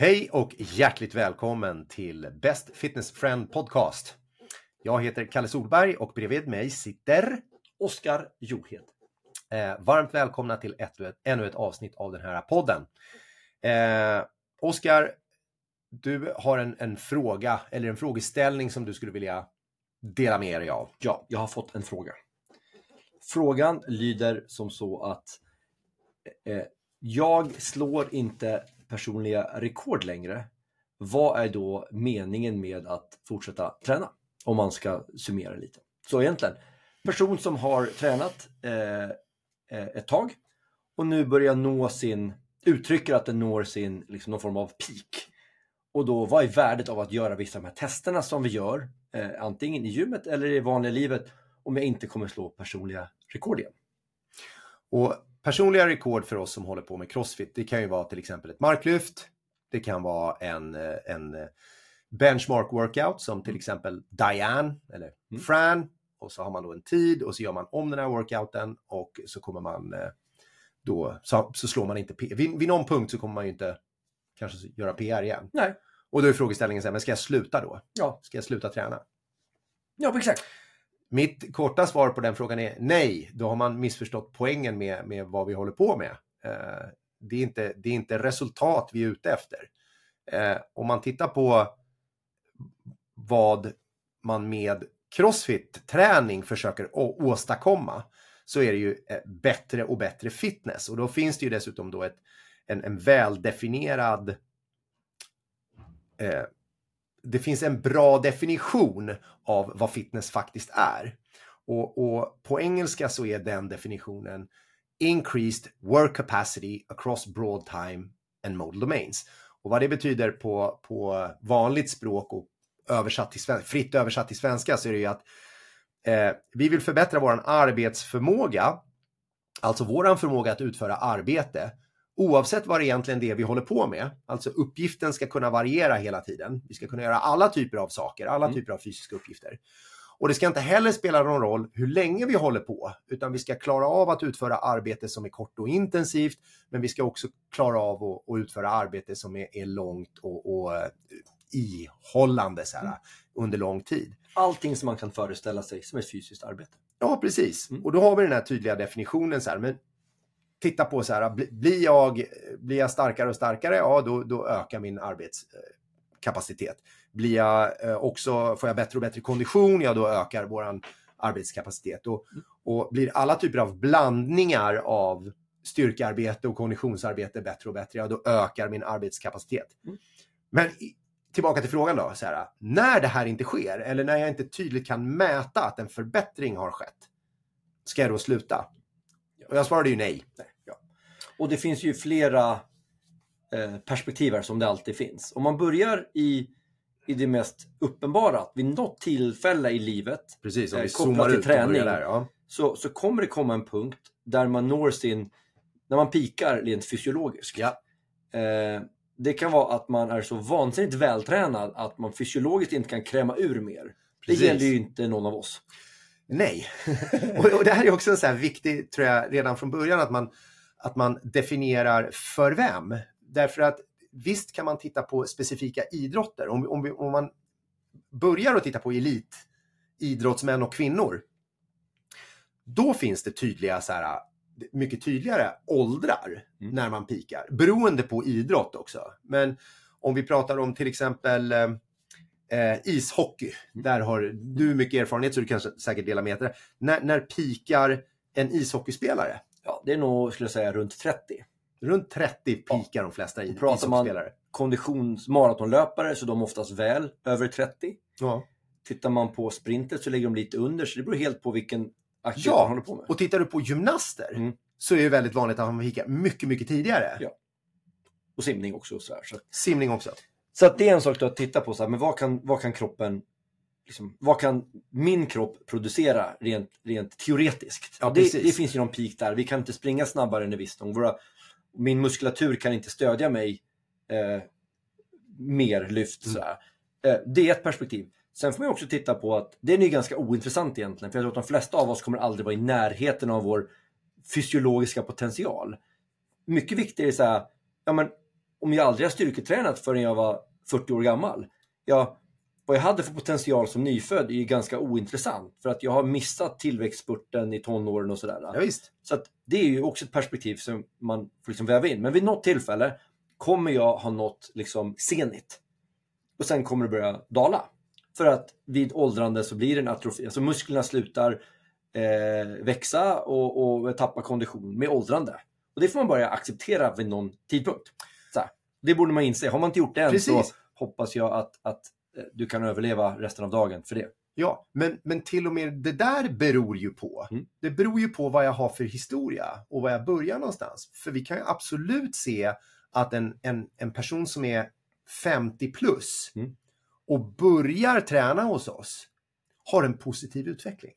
Hej och hjärtligt välkommen till Best Fitness Friend Podcast. Jag heter Kalle Solberg och bredvid mig sitter Oskar Johed. eh, varmt välkomna till ett, ett, ännu ett avsnitt av den här podden. Eh, Oskar, du har en, en fråga eller en frågeställning som du skulle vilja dela med dig av. Ja, jag har fått en fråga. Frågan lyder som så att eh, jag slår inte personliga rekord längre. Vad är då meningen med att fortsätta träna? Om man ska summera lite. Så egentligen, person som har tränat eh, eh, ett tag och nu börjar nå sin, uttrycker att den når sin, liksom någon form av peak. Och då, vad är värdet av att göra vissa av de här testerna som vi gör, eh, antingen i gymmet eller i vanliga livet, om jag inte kommer slå personliga rekord igen? Och personliga rekord för oss som håller på med crossfit, det kan ju vara till exempel ett marklyft. Det kan vara en, eh, en eh, benchmark workout som till exempel Diane eller Mm. Fran. Och så har man då en tid och så gör man om den här workouten och så kommer man eh, då, så, så slår man inte P. Vid, vid någon punkt så kommer man ju inte kanske göra PR igen. Nej. Och då är frågeställningen så här, men ska jag sluta då? Ja, Ska jag sluta träna? ja exakt. Mitt korta svar på den frågan är nej. Då har man missförstått poängen med, med vad vi håller på med. Eh, det, är inte, det är inte resultat vi är ute efter. Eh, om man tittar på vad man med crossfit-träning försöker åstadkomma så är det ju eh, bättre och bättre fitness. Och då finns det ju dessutom då ett, en, en väldefinierad eh, det finns en bra definition av vad fitness faktiskt är. Och, och på engelska så är den definitionen increased work capacity across broad time and modal domains. Och vad det betyder på, på vanligt språk och översatt till svenska, fritt översatt till svenska så är det ju att eh, vi vill förbättra vår arbetsförmåga, alltså våran förmåga att utföra arbete, oavsett vad det egentligen är vi håller på med. Alltså uppgiften ska kunna variera hela tiden. Vi ska kunna göra alla typer av saker, alla Mm. typer av fysiska uppgifter. Och det ska inte heller spela någon roll hur länge vi håller på, utan vi ska klara av att utföra arbete som är kort och intensivt, men vi ska också klara av att, att utföra arbete som är, är långt och, och eh, ihållande så här, Mm. under lång tid. Allting som man kan föreställa sig som ett fysiskt arbete. Ja, precis. Mm. Och då har vi den här tydliga definitionen så här, men titta på så här, bli- blir jag, blir jag starkare och starkare, ja då, då ökar min arbetskapacitet. Blir jag eh, också, får jag bättre och bättre kondition, ja då ökar våran arbetskapacitet. Och, och blir alla typer av blandningar av styrkearbete och konditionsarbete bättre och bättre, ja då ökar min arbetskapacitet. Mm. Men i, tillbaka till frågan då, så här, när det här inte sker, eller när jag inte tydligt kan mäta att en förbättring har skett, ska jag då sluta? Och jag svarade ju nej. Nej. Och det finns ju flera eh, perspektiv här som det alltid finns. Om man börjar i, i det mest uppenbara, att vid något tillfälle i livet Precis, om Eh, vi kopplat zoomar till ut träning. där. Ja. så, så kommer det komma en punkt där man når sin, när man pikar rent fysiologiskt. Ja. Eh, det kan vara att man är så vansinnigt vältränad att man fysiologiskt inte kan kräma ur mer. Det Precis. gäller ju inte någon av oss. Nej. och, och det här är också en så här viktig, tror jag, redan från början att man, att man definierar för vem. Därför att visst kan man titta på specifika idrotter. Om, om, vi, om man börjar att titta på elit, idrottsmän och kvinnor. Då finns det tydliga, så här, mycket tydligare åldrar Mm. när man pikar. Beroende på idrott också. Men om vi pratar om till exempel eh, eh, ishockey. Där har du mycket erfarenhet så du kan säkert dela med dig. När, när pikar en ishockeyspelare? Ja, det är nog, skulle jag säga, runt 30. Runt 30 pikar de flesta i- pratar man-. Konditionsmaratonlöpare så de oftast väl över 30. Ja. Tittar man på sprinter så ligger de lite under så det beror helt på vilken aktivitet Ja, man håller på med. Och tittar du på gymnaster Mm. så är det väldigt vanligt att man pikar mycket, mycket tidigare. Ja. Och simning också. Så, här. så, Simning också. så att det är en sak att titta på, så här, men vad kan, vad kan kroppen Liksom, vad kan min kropp producera rent, rent teoretiskt? Ja, det, det finns ju någon peak där. Vi kan inte springa snabbare än en viss. Våra, min muskulatur kan inte stödja mig eh, mer lyft. Mm. Eh, det är ett perspektiv. Sen får man också titta på att det är ju ganska ointressant egentligen. För jag tror att de flesta av oss kommer aldrig vara i närheten av vår fysiologiska potential. Mycket viktigare är så här, ja men om jag aldrig har styrketränat förrän jag var 40 år gammal. Ja, vad jag hade för potential som nyfödd är ju ganska ointressant för att jag har missat tillväxtspurten i tonåren och sådär. Ja, visst. Så att det är ju också ett perspektiv som man får liksom väva in. Men vid något tillfälle kommer jag ha nått liksom zenit. Och sen kommer det börja dala. För att vid åldrande så blir det en atrofi. Alltså musklerna slutar eh, växa och, och tappa kondition med åldrande. Och det får man börja acceptera vid någon tidpunkt. Så här, det borde man inse. Har man inte gjort det än Precis. så hoppas jag att, att du kan överleva resten av dagen för det. Ja, men, men till och med det där beror ju på. Mm. Det beror ju på vad jag har för historia och var jag börjar någonstans. För vi kan ju absolut se att en, en, en person som är 50 plus Mm. och börjar träna hos oss har en positiv utveckling.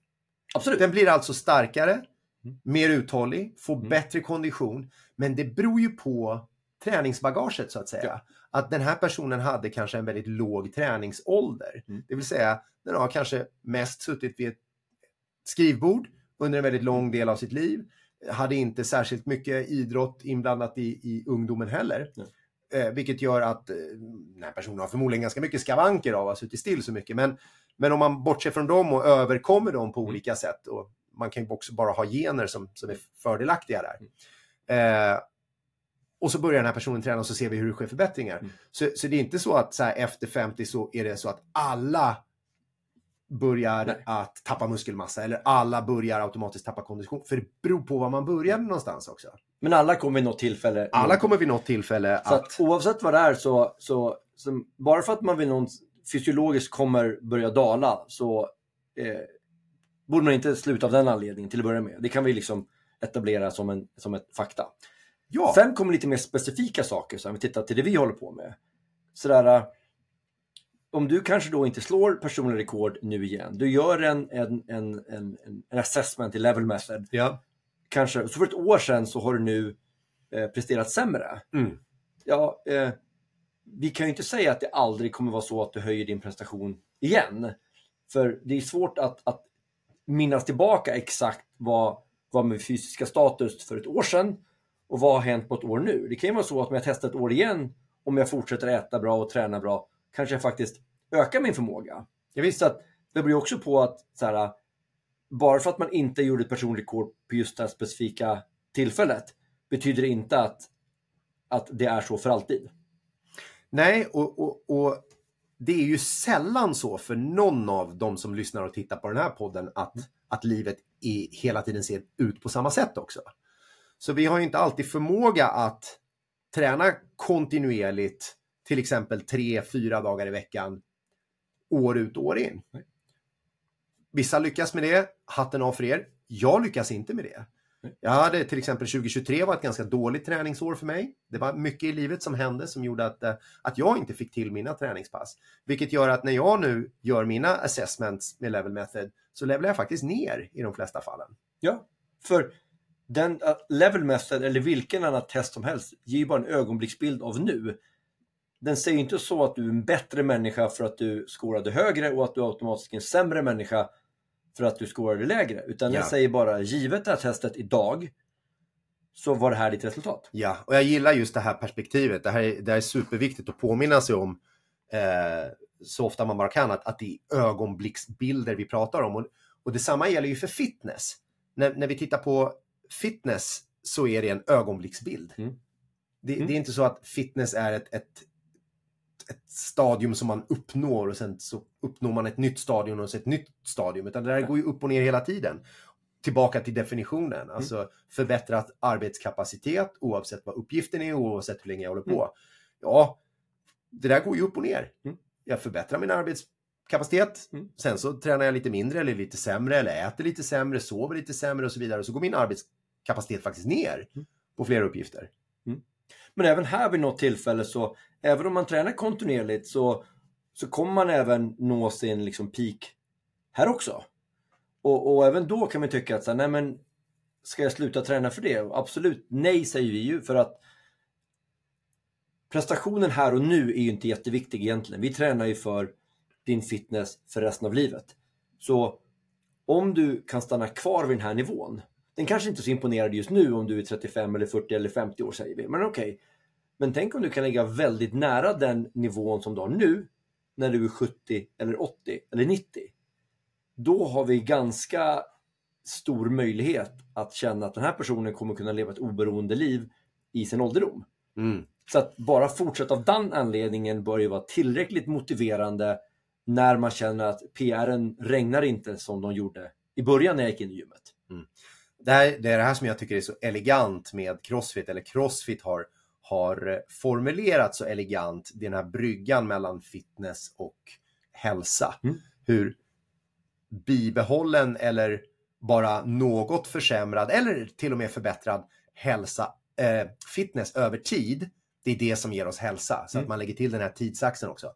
Absolut. Den blir alltså starkare, Mm. mer uthållig, får Mm. bättre kondition. Men det beror ju på träningsbagaget så att säga. Ja. Att den här personen hade kanske en väldigt låg träningsålder. Mm. Det vill säga, den har kanske mest suttit vid ett skrivbord under en väldigt lång del av sitt liv. Hade inte särskilt mycket idrott inblandat i, i ungdomen heller. Eh, vilket gör att eh, den här personen har förmodligen ganska mycket skavanker av att ha suttit still så mycket. Men, men om man bortser från dem och överkommer dem på Mm. olika sätt. Och man kan ju också bara ha gener som, som är fördelaktiga där. Mm. Eh, och så börjar den här personen träna och så ser vi hur det sker förbättringar. Mm. Så, så det är inte så att så här, efter 50 så är det så att alla börjar Nej. att tappa muskelmassa eller alla börjar automatiskt tappa kondition. För det beror på var man började någonstans också. Men alla kommer vid något tillfälle. Alla kommer vid något tillfälle Så att oavsett vad det är så, så, så bara för att man vid någon fysiologiskt kommer börja dala så eh, borde man inte sluta av den anledningen till att börja med. Det kan vi liksom etablera som, en, som ett fakta. Ja, Sen kommer lite mer specifika saker, så om vi tittar till det vi håller på med. Sådär, äh, om du kanske då inte slår personlig rekord nu igen, du gör en, en, en, en, en assessment i level method, ja. kanske, så för ett år sedan så har du nu eh, presterat sämre. Mm. Ja, eh, vi kan ju inte säga att det aldrig kommer vara så att du höjer din prestation igen. För det är svårt att, att minnas tillbaka exakt vad vad med fysiska status för ett år sedan och vad har hänt på ett år nu. Det kan ju vara så att om jag testar ett år igen, om jag fortsätter äta bra och träna bra, kanske jag faktiskt ökar min förmåga. Jag visste att det beror också på att så här, bara för att man inte gjorde ett personligt rekord på just det här specifika tillfället betyder det inte att, att det är så för alltid. Nej, och, och, och det är ju sällan så för någon av de som lyssnar och tittar på den här podden att, att livet i, hela tiden ser ut på samma sätt också. Så vi har ju inte alltid förmåga att träna kontinuerligt, till exempel tre, fyra dagar i veckan, år ut år in. Vissa lyckas med det, hatten av för er. Jag lyckas inte med det. Jag hade till exempel 2023 var ett ganska dåligt träningsår för mig. Det var mycket i livet som hände som gjorde att, eh, att jag inte fick till mina träningspass. Vilket gör att när jag nu gör mina assessments med level method så levlar jag faktiskt ner i de flesta fallen. Ja, för den uh, level method eller vilken annan test som helst ger ju bara en ögonblicksbild av nu. Den säger inte så att du är en bättre människa för att du scorade högre och att du automatiskt är en sämre människa för att du scorade lägre. Utan den Ja. säger bara givet det här testet idag så var det här ditt resultat. Ja, och jag gillar just det här perspektivet. Det här är, det här är superviktigt att påminna sig om eh, så ofta man bara kan att, att det är ögonblicksbilder vi pratar om. Och, och detsamma gäller ju för fitness. När, när vi tittar på fitness så är det en ögonblicksbild. Mm. Det, Mm. det är inte så att fitness är ett, ett, ett stadium som man uppnår och sen så uppnår man ett nytt stadium och så ett nytt stadium. Utan det där går ju upp och ner hela tiden. Tillbaka till definitionen, alltså förbättrad arbetskapacitet oavsett vad uppgiften är och oavsett hur länge jag håller på. Ja, det där går ju upp och ner. Mm. Jag förbättrar min arbetskapacitet, Mm. sen så tränar jag lite mindre eller lite sämre eller äter lite sämre, sover lite sämre och så vidare. Och så går min arbetskapacitet faktiskt ner Mm. på flera uppgifter. Men även här vid något tillfälle så, även om man tränar kontinuerligt så, så kommer man även nå sin liksom peak här också. Och, och även då kan man tycka att så här, nej men ska jag sluta träna för det? Absolut, nej säger vi ju för att prestationen här och nu är ju inte jätteviktig egentligen. Vi tränar ju för din fitness för resten av livet. Så om du kan stanna kvar vid den här nivån, den kanske inte är så imponerad just nu om du är 35 eller 40 eller 50 år säger vi, men okej. Men tänk om du kan ligga väldigt nära den nivån som du har nu när du är 70 eller 80 eller 90. Då har vi ganska stor möjlighet att känna att den här personen kommer kunna leva ett oberoende liv i sin ålderdom. Mm. Så att bara fortsätta av den anledningen bör ju vara tillräckligt motiverande när man känner att PRen regnar inte som de gjorde i början när jag gick in i gymmet. Det, här, det är det här som jag tycker är så elegant med Crossfit, eller Crossfit har, har formulerat så elegant den här bryggan mellan fitness och hälsa. Mm. Hur bibehållen eller bara något försämrad eller till och med förbättrad hälsa, eh, fitness över tid, det är det som ger oss hälsa. Så Mm. att man lägger till den här tidsaxeln också.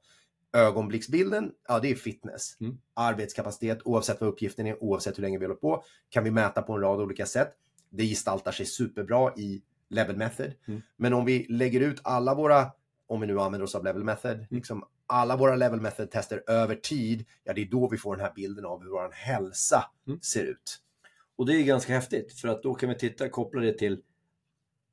Ögonblicksbilden, ja det är fitness. Mm. Arbetskapacitet, oavsett vad uppgiften är, oavsett hur länge vi håller på, kan vi mäta på en rad olika sätt. Det gestaltar sig superbra i level method. Mm. Men om vi lägger ut alla våra, om vi nu använder oss av level method, liksom alla våra level method tester över tid, ja det är då vi får den här bilden av hur vår hälsa Mm. ser ut. Och det är ganska häftigt för att då kan vi titta, koppla det till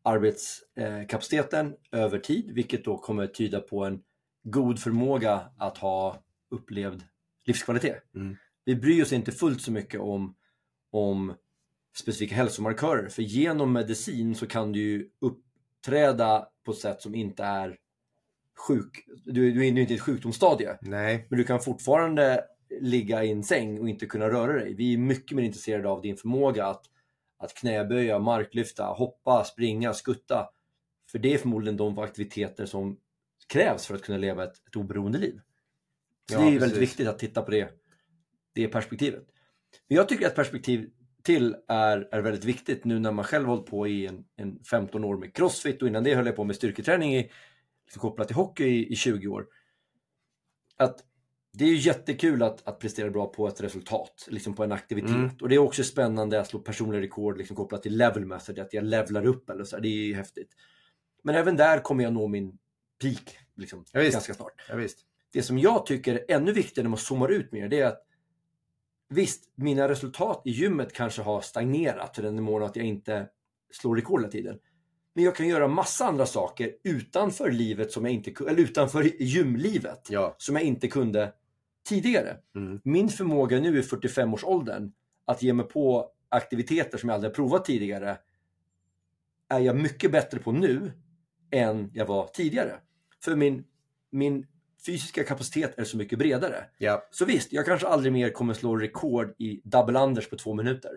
arbetskapaciteten över tid, vilket då kommer tyda på en god förmåga att ha upplevd livskvalitet. Mm. Vi bryr oss inte fullt så mycket om, om specifika hälsomarkörer, för genom medicin så kan du ju uppträda på ett sätt som inte är sjuk. Du, du är inte i ett sjukdomsstadie, Nej, men du kan fortfarande ligga i en säng och inte kunna röra dig. Vi är mycket mer intresserade av din förmåga att, att knäböja, marklyfta, hoppa, springa, skutta. För det är förmodligen de aktiviteter som krävs för att kunna leva ett, ett oberoende liv. Så Ja, det är precis. väldigt viktigt att titta på det, det perspektivet. Men jag tycker att perspektiv till är, är väldigt viktigt nu när man själv hållit på i en, en 15 år med crossfit och innan det höll jag på med styrketräning i, liksom kopplat till hockey i, i 20 år. Att det är ju jättekul att, att prestera bra på ett resultat, liksom på en aktivitet. Mm. Och det är också spännande att slå personliga rekord liksom kopplat till level method, att jag levlar upp eller så. Det är ju häftigt. Men även där kommer jag nå min peak liksom, Ja, ganska snart. ja. Det som jag tycker är ännu viktigare när man zoomar ut mer, det är att visst, mina resultat i gymmet kanske har stagnerat till den nivån att jag inte slår rekord hela tiden. Men jag kan göra massa andra saker utanför livet som jag inte eller utanför gymlivet Ja. som jag inte kunde tidigare. Mm. Min förmåga nu i 45-årsåldern att ge mig på aktiviteter som jag aldrig provat tidigare är jag mycket bättre på nu än jag var tidigare. För min, min fysiska kapacitet är så mycket bredare. Ja. Så visst, jag kanske aldrig mer kommer slå rekord i double unders på två minuter.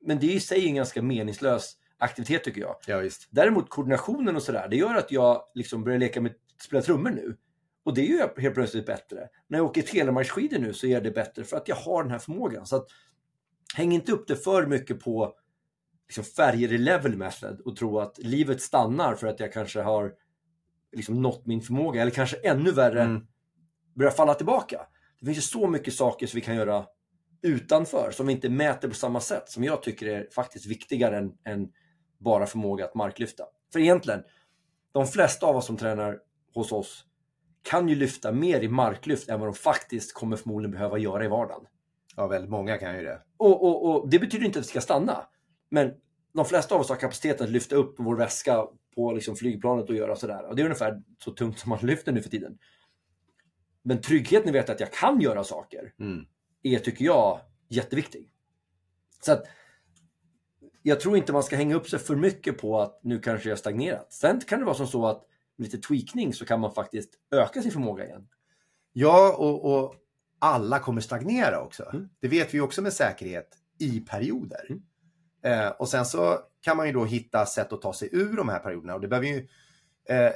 Men det är i sig en ganska meningslös aktivitet tycker jag. ja, visst. Däremot koordinationen och sådär, det gör att jag liksom börjar leka med spela trummor nu. Och det gör jag helt plötsligt bättre. När jag åker telemarkskidor nu så är det bättre för att jag har den här förmågan. Så att, häng inte upp det för mycket på liksom, färger i level method och tro att livet stannar för att jag kanske har liksom, nått min förmåga. Eller kanske ännu värre, Mm. börjar falla tillbaka. Det finns ju så mycket saker som vi kan göra utanför som vi inte mäter på samma sätt som jag tycker är faktiskt viktigare än, än bara förmåga att marklyfta. För egentligen, de flesta av oss som tränar hos oss kan ju lyfta mer i marklyft än vad de faktiskt kommer förmodligen behöva göra i vardagen. Ja, väldigt många kan ju det. Och, och, och det betyder inte att vi ska stanna. Men de flesta av oss har kapacitet att lyfta upp vår väska på liksom flygplanet och göra sådär. Och det är ungefär så tungt som man lyfter nu för tiden. Men tryggheten i att veta att jag kan göra saker Mm. är, tycker jag, jätteviktig. Så att jag tror inte man ska hänga upp sig för mycket på att nu kanske jag stagnerat. Sen kan det vara som så att med lite tweakning så kan man faktiskt öka sin förmåga igen. Ja, och, och alla kommer stagnera också. Mm. Det vet vi också med säkerhet i perioder. Mm. Eh, och sen så kan man ju då hitta sätt att ta sig ur de här perioderna. Och det behöver ju eh,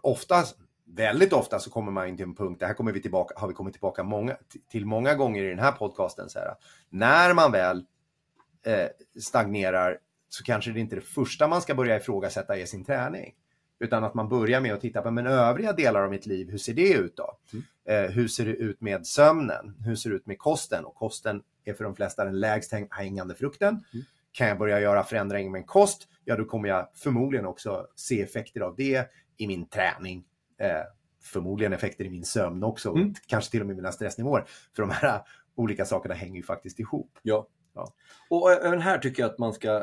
ofta, väldigt ofta så kommer man in till en punkt, det här kommer vi tillbaka, har vi kommit tillbaka många, till många gånger i den här podcasten. Så här, när man väl eh, stagnerar så kanske det inte är det första man ska börja ifrågasätta är sin träning. Utan att man börjar med att titta på men övriga delar av mitt liv, hur ser det ut då? Eh, hur ser det ut med sömnen? Hur ser det ut med kosten? Och kosten är för de flesta den lägst häng- hängande frukten. Mm. Kan jag börja göra förändringar med en kost, ja då kommer jag förmodligen också se effekter av det i min träning. Eh, förmodligen effekter i min sömn också, Mm. kanske till och med mina stressnivåer. För de här olika sakerna hänger ju faktiskt ihop. Ja. Ja. Och även här tycker jag att man ska eh,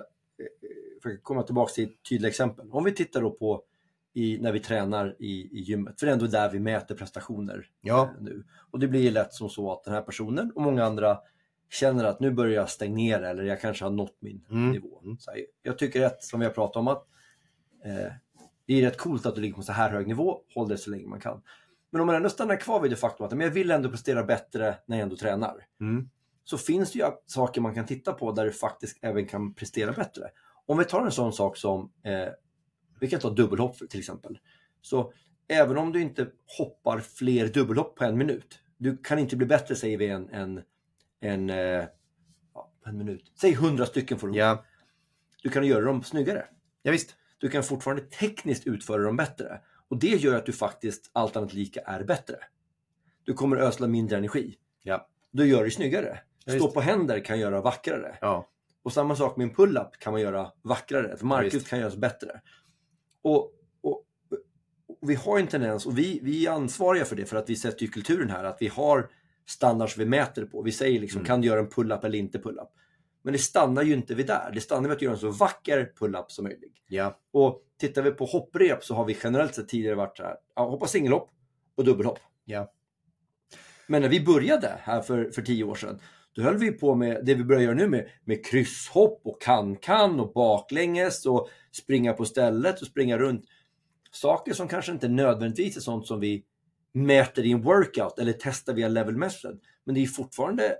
försöka komma tillbaka till ett tydligt exempel. Om vi tittar då på i, när vi tränar i, i gymmet. För det är ändå där vi mäter prestationer Ja, eh, nu. Och det blir lätt som så att den här personen och många andra känner att nu börjar jag stagnera eller jag kanske har nått min Mm. nivå. Så här, jag tycker att, som vi har pratat om, att eh, det är rätt coolt att du ligger på så här hög nivå, håll det så länge man kan. Men om man ändå stannar kvar vid det faktum att men jag vill ändå prestera bättre när jag ändå tränar. mm. Så finns det ju saker man kan titta på där du faktiskt även kan prestera bättre. Om vi tar en sån sak som, eh, vi kan ta dubbelhopp till exempel. Så även om du inte hoppar fler dubbelhopp på en minut, du kan inte bli bättre säger vi än en, en, eh, ja, en minut. Säg 100 stycken får du. ja. Du kan göra dem snyggare. ja visst. Du kan fortfarande tekniskt utföra dem bättre. Och det gör att du faktiskt allt annat lika är bättre. Du kommer ösla mindre energi. Ja. Du gör det snyggare. Ja, Stå på händer kan göra vackrare. Ja, Och samma sak med en pull-up kan man göra vackrare. Ett marklyft kan göras bättre. Och, och, och vi har en tendens, och vi, vi är ansvariga för det, för att vi sätter ju kulturen här, att vi har standards vi mäter på. Vi säger liksom, Mm. kan du göra en pull-up eller inte pull-up? Men det stannar ju inte vid där. Det stannar vid att göra en så vacker pull-up som möjligt. ja, Och tittar vi på hopprep så har vi generellt sett tidigare varit så här, hoppa singelhopp och dubbelhopp. ja. Men när vi började här för, för tio år sedan, då höll vi på med det vi börjar göra nu med, med krysshopp och kan-kan och baklänges och springa på stället och springa runt. Saker som kanske inte nödvändigtvis är sånt som vi mäter i en workout eller testar via level method. Men det är fortfarande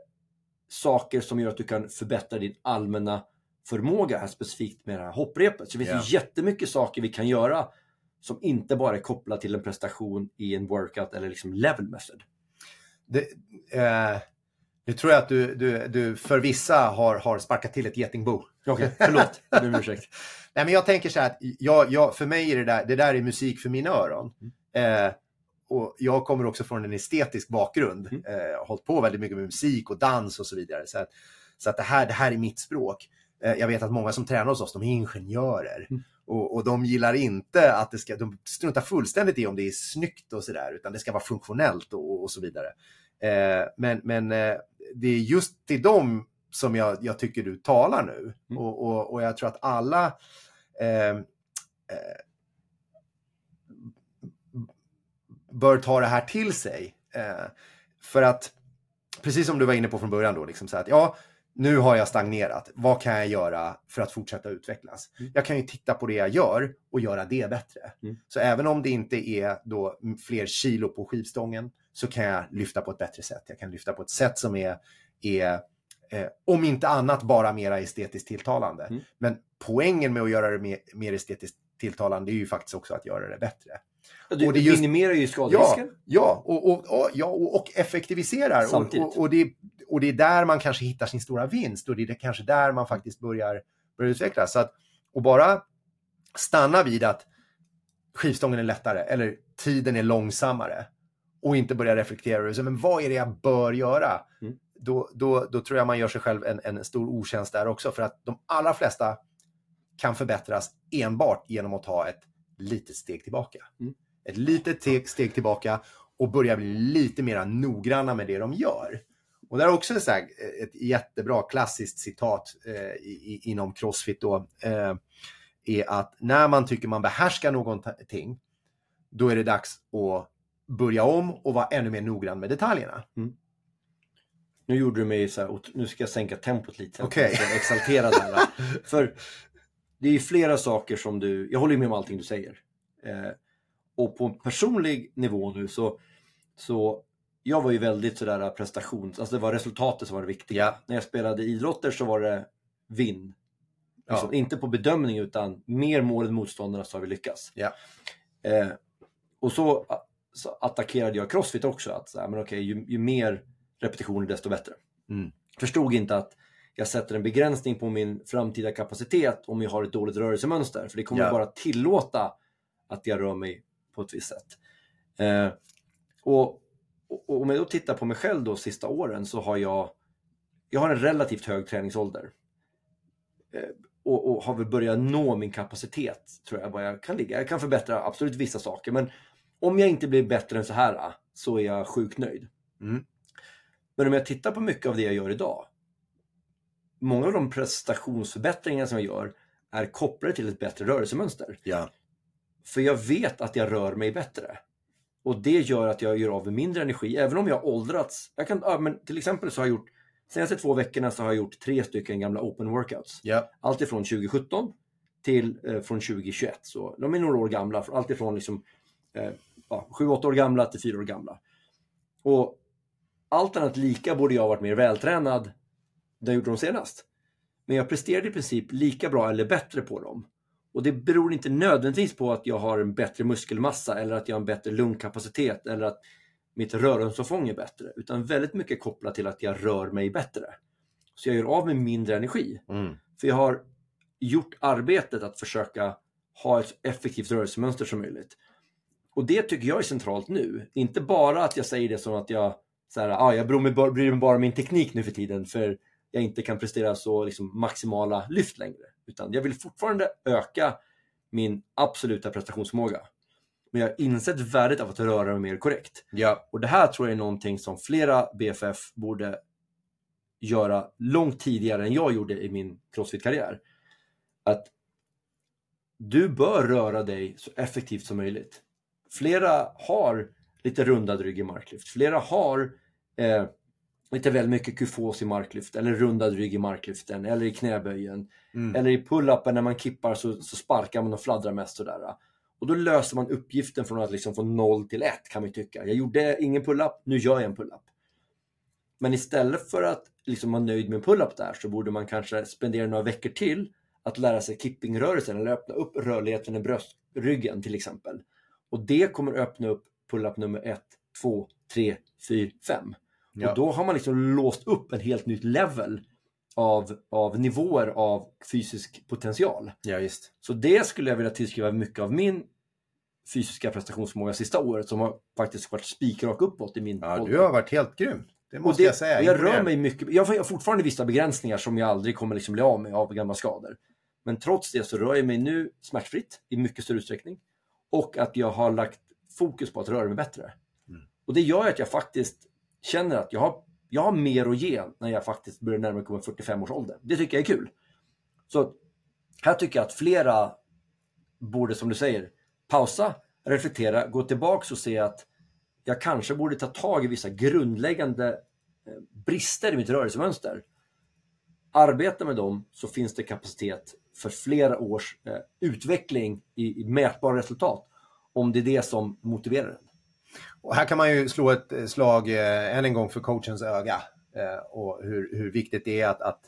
saker som gör att du kan förbättra din allmänna förmåga här specifikt med det här hopprepet. Så det finns ju jättemycket saker vi kan göra som inte bara är kopplat till en prestation i en workout eller liksom level method. Det, eh, nu tror jag att du, du, du för vissa har, har sparkat till ett getingbo. Okej, förlåt. Jag ber om ursäkt. Nej, men jag tänker så här att jag, jag, för mig är det där, det där är musik för mina öron. Eh, och jag kommer också från en estetisk bakgrund. Mm. Eh, hållit på väldigt mycket med musik och dans och så vidare. Så att, så att det, här, det här är mitt språk. Eh, jag vet att många som tränar hos oss, de är ingenjörer. Mm. Och, och de gillar inte att det ska, de struntar fullständigt i om det är snyggt och sådär, utan det ska vara funktionellt och, och så vidare. Eh, men men eh, det är just till dem som jag, jag tycker du talar nu. Mm. Och, och, och jag tror att alla eh, eh, bör ta det här till sig. Eh, för att, precis som du var inne på från början då, liksom så att ja, nu har jag stagnerat. Vad kan jag göra för att fortsätta utvecklas? Mm. Jag kan ju titta på det jag gör och göra det bättre. Mm. Så även om det inte är då fler kilo på skivstången så kan jag lyfta på ett bättre sätt. Jag kan lyfta på ett sätt som är, är eh, om inte annat, bara mera estetiskt tilltalande. Mm. Men poängen med att göra det mer, mer estetiskt tilltalande är ju faktiskt också att göra det bättre. Du, Och det just- minimerar ju Ja, skaderisken. ja, och, och, och, ja och, effektiviserar. Och, och, det, och det är där man kanske hittar sin stora vinst och det är det kanske där man faktiskt börjar, börjar utvecklas. Så att, och bara stanna vid att skivstången är lättare eller tiden är långsammare och inte börja reflektera över men vad är det jag bör göra? Mm. Då, då, då tror jag man gör sig själv en, en stor otjänst där också för att de allra flesta kan förbättras enbart genom att ta ett litet steg tillbaka. Mm. Ett litet te- steg tillbaka och börja bli lite mer noggranna med det de gör. Och där är också så här, eh, ett jättebra klassiskt citat eh, i, inom Crossfit då, eh, är att när man tycker man behärskar någonting, då är det dags att börja om och vara ännu mer noggrann med detaljerna. Nu gjorde du mig så här, nu ska jag sänka tempot lite. Okej. Är exalterad här. För det är flera saker som du, jag håller med om allting du säger. Eh, och på en personlig nivå nu så, så jag var ju väldigt sådär prestations, alltså det var resultatet som var det viktiga. Ja. När jag spelade idrotter så var det vinn. Ja. Inte på bedömning utan mer mål än motståndarna så har vi lyckats. Ja. Eh, och så attackerade jag crossfit också. Att så här, men okej, ju, ju mer repetitioner desto bättre. Mm. Förstod inte att jag sätter en begränsning på min framtida kapacitet om jag har ett dåligt rörelsemönster. För det kommer Ja. bara tillåta att jag rör mig på ett visst sätt. Eh, och, och, om jag då tittar på mig själv de sista åren så har jag, jag har en relativt hög träningsålder. Eh, och, och har väl börjat nå min kapacitet, tror jag, var jag kan ligga. Jag kan förbättra absolut vissa saker, men om jag inte blir bättre än så här så är jag sjukt nöjd. Mm. Men om jag tittar på mycket av det jag gör idag, många av de prestationsförbättringar som jag gör är kopplade till ett bättre rörelsemönster. Ja. För jag vet att jag rör mig bättre. Och det gör att jag gör av med mindre energi, även om jag har åldrats. Jag kan, ja, men till exempel så har jag gjort, senaste två veckorna så har jag gjort tre stycken gamla open workouts. Ja. Allt ifrån 2017 till eh, från 2021. Så de är några år gamla, allt ifrån liksom, eh, ja, 7-8 år gamla till 4 år gamla. Och allt annat lika borde jag ha varit mer vältränad där jag gjorde dem senast. Men jag presterade i princip lika bra eller bättre på dem. Och det beror inte nödvändigtvis på att jag har en bättre muskelmassa eller att jag har en bättre lungkapacitet eller att mitt rörelseomfång är bättre. Utan väldigt mycket kopplat till att jag rör mig bättre. Så jag gör av med mindre energi. Mm. För jag har gjort arbetet att försöka ha ett effektivt rörelsemönster som möjligt. Och det tycker jag är centralt nu. Inte bara att jag säger det som att jag, så här, ah, jag bryr mig, bara, bryr mig bara om min teknik nu för tiden för jag inte kan prestera så liksom, maximala lyft längre. Utan jag vill fortfarande öka min absoluta prestationsförmåga. Men jag har insett värdet av att röra mig mer korrekt. Ja. Och det här tror jag är någonting som flera BFF borde göra långt tidigare än jag gjorde i min crossfit-karriär. Att du bör röra dig så effektivt som möjligt. Flera har lite rundad rygg i marklyft. Flera har eh, lite väl mycket kufos i marklyft eller rundad rygg i marklyften eller i knäböjen. Mm. Eller i pull-upen när man kippar så, så sparkar man och fladdrar mest sådär. Och då löser man uppgiften från att liksom få 0 till 1 kan man tycka. Jag gjorde ingen pull-up, nu gör jag en pull-up. Men istället för att liksom vara nöjd med en pull-up där så borde man kanske spendera några veckor till att lära sig kippingrörelsen eller öppna upp rörligheten i bröstryggen till exempel. Och det kommer öppna upp pull-up nummer 1, 2, 3, 4, 5. Ja. Och då har man liksom låst upp en helt nytt level av, av nivåer av fysisk potential. ja, just. Så det skulle jag vilja tillskriva mycket av min fysiska prestationsförmåga sista året som har faktiskt varit spikrak uppåt i min Ja, ålder. du har varit helt grym. Det måste det, jag säga. jag rör mig mycket. Jag har fortfarande vissa begränsningar som jag aldrig kommer liksom bli av med av gamla skador. Men trots det så rör jag mig nu smärtfritt i mycket större utsträckning. Och att jag har lagt fokus på att röra mig bättre. Mm. Och det gör att jag faktiskt känner att jag har, jag har mer att ge när jag faktiskt börjar närma mig 45 års ålder. Det tycker jag är kul. Så här tycker jag att flera borde, som du säger, pausa, reflektera, gå tillbaks och se att jag kanske borde ta tag i vissa grundläggande eh, brister i mitt rörelsemönster. Arbeta med dem så finns det kapacitet för flera års eh, utveckling i, i mätbara resultat. Om det är det som motiverar den. Och här kan man ju slå ett eh, slag eh, än en gång för coachens öga. Eh, och hur, hur viktigt det är att, att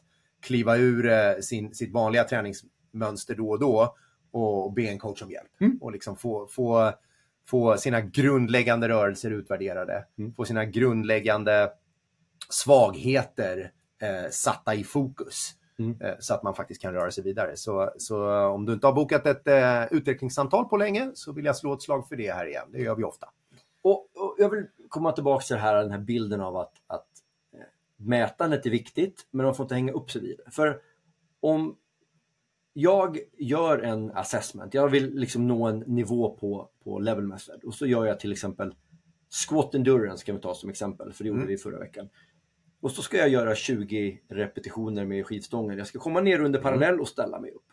kliva ur eh, sin, sitt vanliga träningsmönster då och då och, och be en coach om hjälp. Mm. Och liksom få, få, få sina grundläggande rörelser utvärderade. Mm. Få sina grundläggande svagheter satta i fokus. Mm. Eh, så att man faktiskt kan röra sig vidare. Så, så om du inte har bokat ett eh, utvecklingssamtal på länge så vill jag slå ett slag för det här igen. Det gör vi ofta. Och, och jag vill komma tillbaka till här, den här bilden av att, att eh, mätandet är viktigt, men man får inte hänga upp sig vid det. För om jag gör en assessment, jag vill liksom nå en nivå på, på level method och så gör jag till exempel squat endurance kan vi ta som exempel, för det gjorde Mm. vi förra veckan. Och så ska jag göra 20 repetitioner med skivstången. Jag ska komma ner under parallell och ställa mig upp.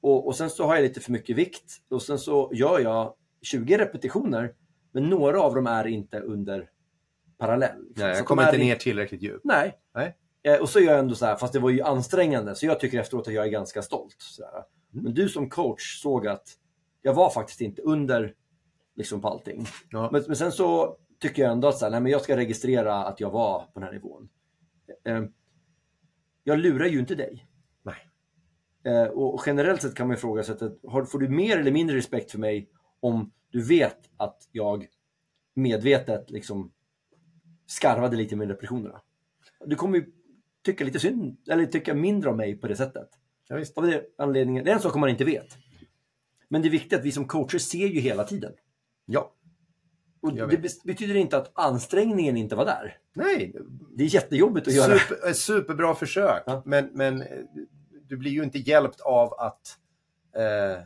Och, och sen så har jag lite för mycket vikt och sen så gör jag 20 repetitioner men några av dem är inte under parallell. Nej, jag kommer inte ner tillräckligt djupt. Nej. Nej. Eh, och så gör jag ändå så här, fast det var ju ansträngande, så jag tycker efteråt att jag är ganska stolt. Mm. Men du som coach såg att jag var faktiskt inte under liksom på allting. Ja. Men, men sen så tycker jag ändå att så här, nej, men jag ska registrera att jag var på den här nivån. Eh, jag lurar ju inte dig. Nej. Eh, och generellt sett kan man ifrågasätta, har, får du mer eller mindre respekt för mig om du vet att jag medvetet liksom skarvade lite med depressionerna? Du kommer ju tycka lite synd, eller tycka mindre om mig på det sättet. Ja, visst. Av det anledningen, det är en sak man inte vet. Men det är viktigt att vi som coacher ser ju hela tiden. Ja. Och det betyder inte att anställningen inte var där. Nej, Det är jättejobbigt att göra. super, ett superbra försök. Ja. Men, men eh, du blir ju inte hjälpt av att, eh,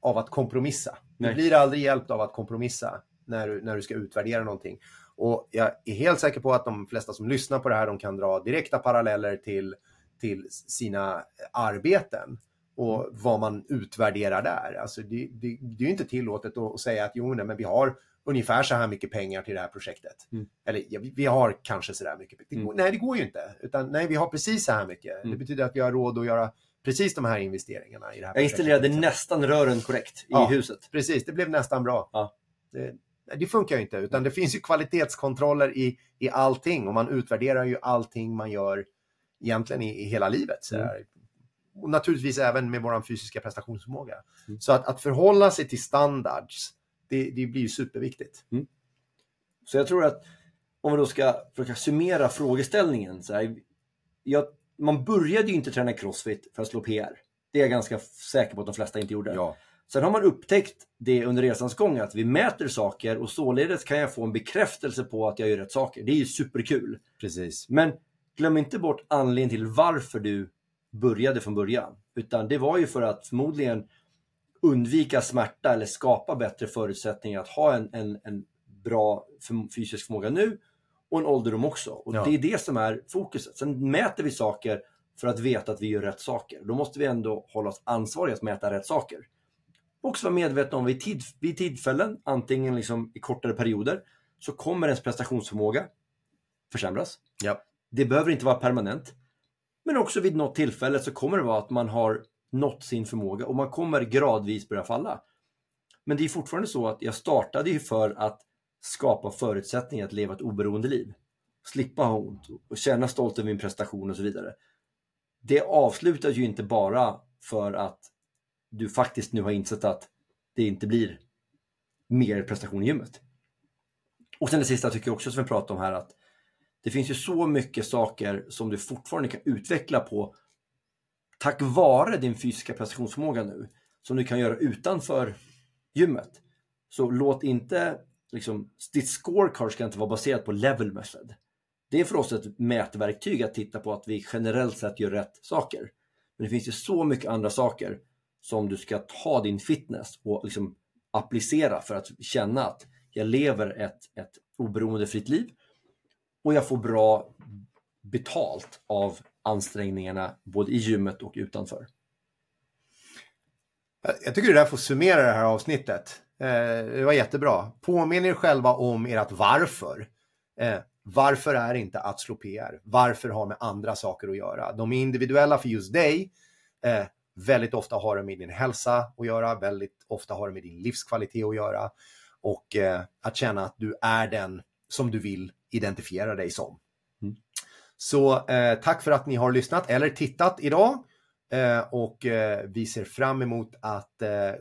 av att kompromissa. Du Nej. blir aldrig hjälpt av att kompromissa när du, när du ska utvärdera någonting. Och jag är helt säker på att de flesta som lyssnar på det här de kan dra direkta paralleller till, till sina arbeten. och vad man utvärderar där. Alltså det, det, det är ju inte tillåtet att, att säga att jo, nej, men vi har ungefär så här mycket pengar till det här projektet. Mm. Eller ja, vi, har kanske så där mycket. Det går, Mm. Nej, det går ju inte. Utan nej, vi har precis så här mycket. Det Mm. betyder att vi har råd att göra precis de här investeringarna i det här Jag installerade projektet. nästan rören korrekt i Ja. huset. Precis, det blev nästan bra. Ja. Det, det funkar ju inte, utan det finns ju kvalitetskontroller i, i allting och man utvärderar ju allting man gör egentligen i, i hela livet. Så Mm. Och naturligtvis även med vår fysiska prestationsförmåga. Mm. Så att, att förhålla sig till standards, det, det blir superviktigt. Så jag tror att om vi då ska försöka summera frågeställningen. Så här, jag, man började ju inte träna crossfit för att slå PR. Det är jag ganska säker på att de flesta inte gjorde. Ja. Sen har man upptäckt det under resans gång att vi mäter saker och således kan jag få en bekräftelse på att jag gör rätt saker. Det är ju superkul. Precis. Men glöm inte bort anledningen till varför du började från början. Utan det var ju för att förmodligen undvika smärta eller skapa bättre förutsättningar att ha en, en, en bra fysisk förmåga nu och en ålderdom också. Och Ja. Det är det som är fokuset. Sen mäter vi saker för att veta att vi gör rätt saker. Då måste vi ändå hålla oss ansvariga att mäta rätt saker. Också vara medvetna om vid, tid, vid tillfällen, antingen liksom i kortare perioder, så kommer ens prestationsförmåga försämras. Ja. Det behöver inte vara permanent. Men också vid något tillfälle så kommer det vara att man har nått sin förmåga och man kommer gradvis börja falla. Men det är fortfarande så att jag startade ju för att skapa förutsättningar att leva ett oberoende liv. Slippa ha ont och känna stolt över min prestation och så vidare. Det avslutas ju inte bara för att du faktiskt nu har insett att det inte blir mer prestation i gymmet. Och sen det sista tycker jag också som vi pratade om här att det finns ju så mycket saker som du fortfarande kan utveckla på tack vare din fysiska prestationsförmåga nu som du kan göra utanför gymmet. Så låt inte, liksom, ditt scorecard ska inte vara baserat på level method. Det är för oss ett mätverktyg att titta på att vi generellt sett gör rätt saker. Men det finns ju så mycket andra saker som du ska ta din fitness och liksom applicera för att känna att jag lever ett, ett oberoende fritt liv och jag får bra betalt av ansträngningarna både i gymmet och utanför. Jag- tycker det där får summera det här avsnittet. Eh, det var jättebra. Påminn er själva om ert varför. Eh, varför är inte att slå PR? Varför har med andra saker att göra? De är individuella för just dig. Eh, väldigt ofta har det med din hälsa att göra. Väldigt ofta har det med din livskvalitet att göra. Och att känna att du är den som du vill identifiera dig som. Så eh, tack för att ni har lyssnat eller tittat idag. Eh, och eh, vi ser fram emot att eh,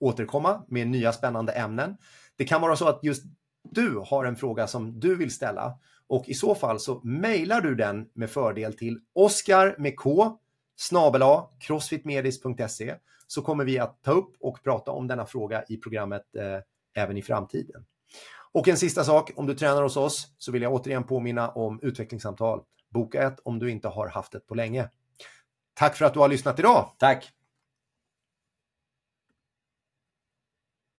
återkomma med nya spännande ämnen. Det kan vara så att just du har en fråga som du vill ställa och i så fall så mejlar du den med fördel till Oskar med K snabel crossfitmedis.se så kommer vi att ta upp och prata om denna fråga i programmet eh, även i framtiden. Och en sista sak, om du tränar hos oss så vill jag återigen påminna om utvecklingssamtal. Boka ett om du inte har haft ett på länge. Tack för att du har lyssnat idag! Tack!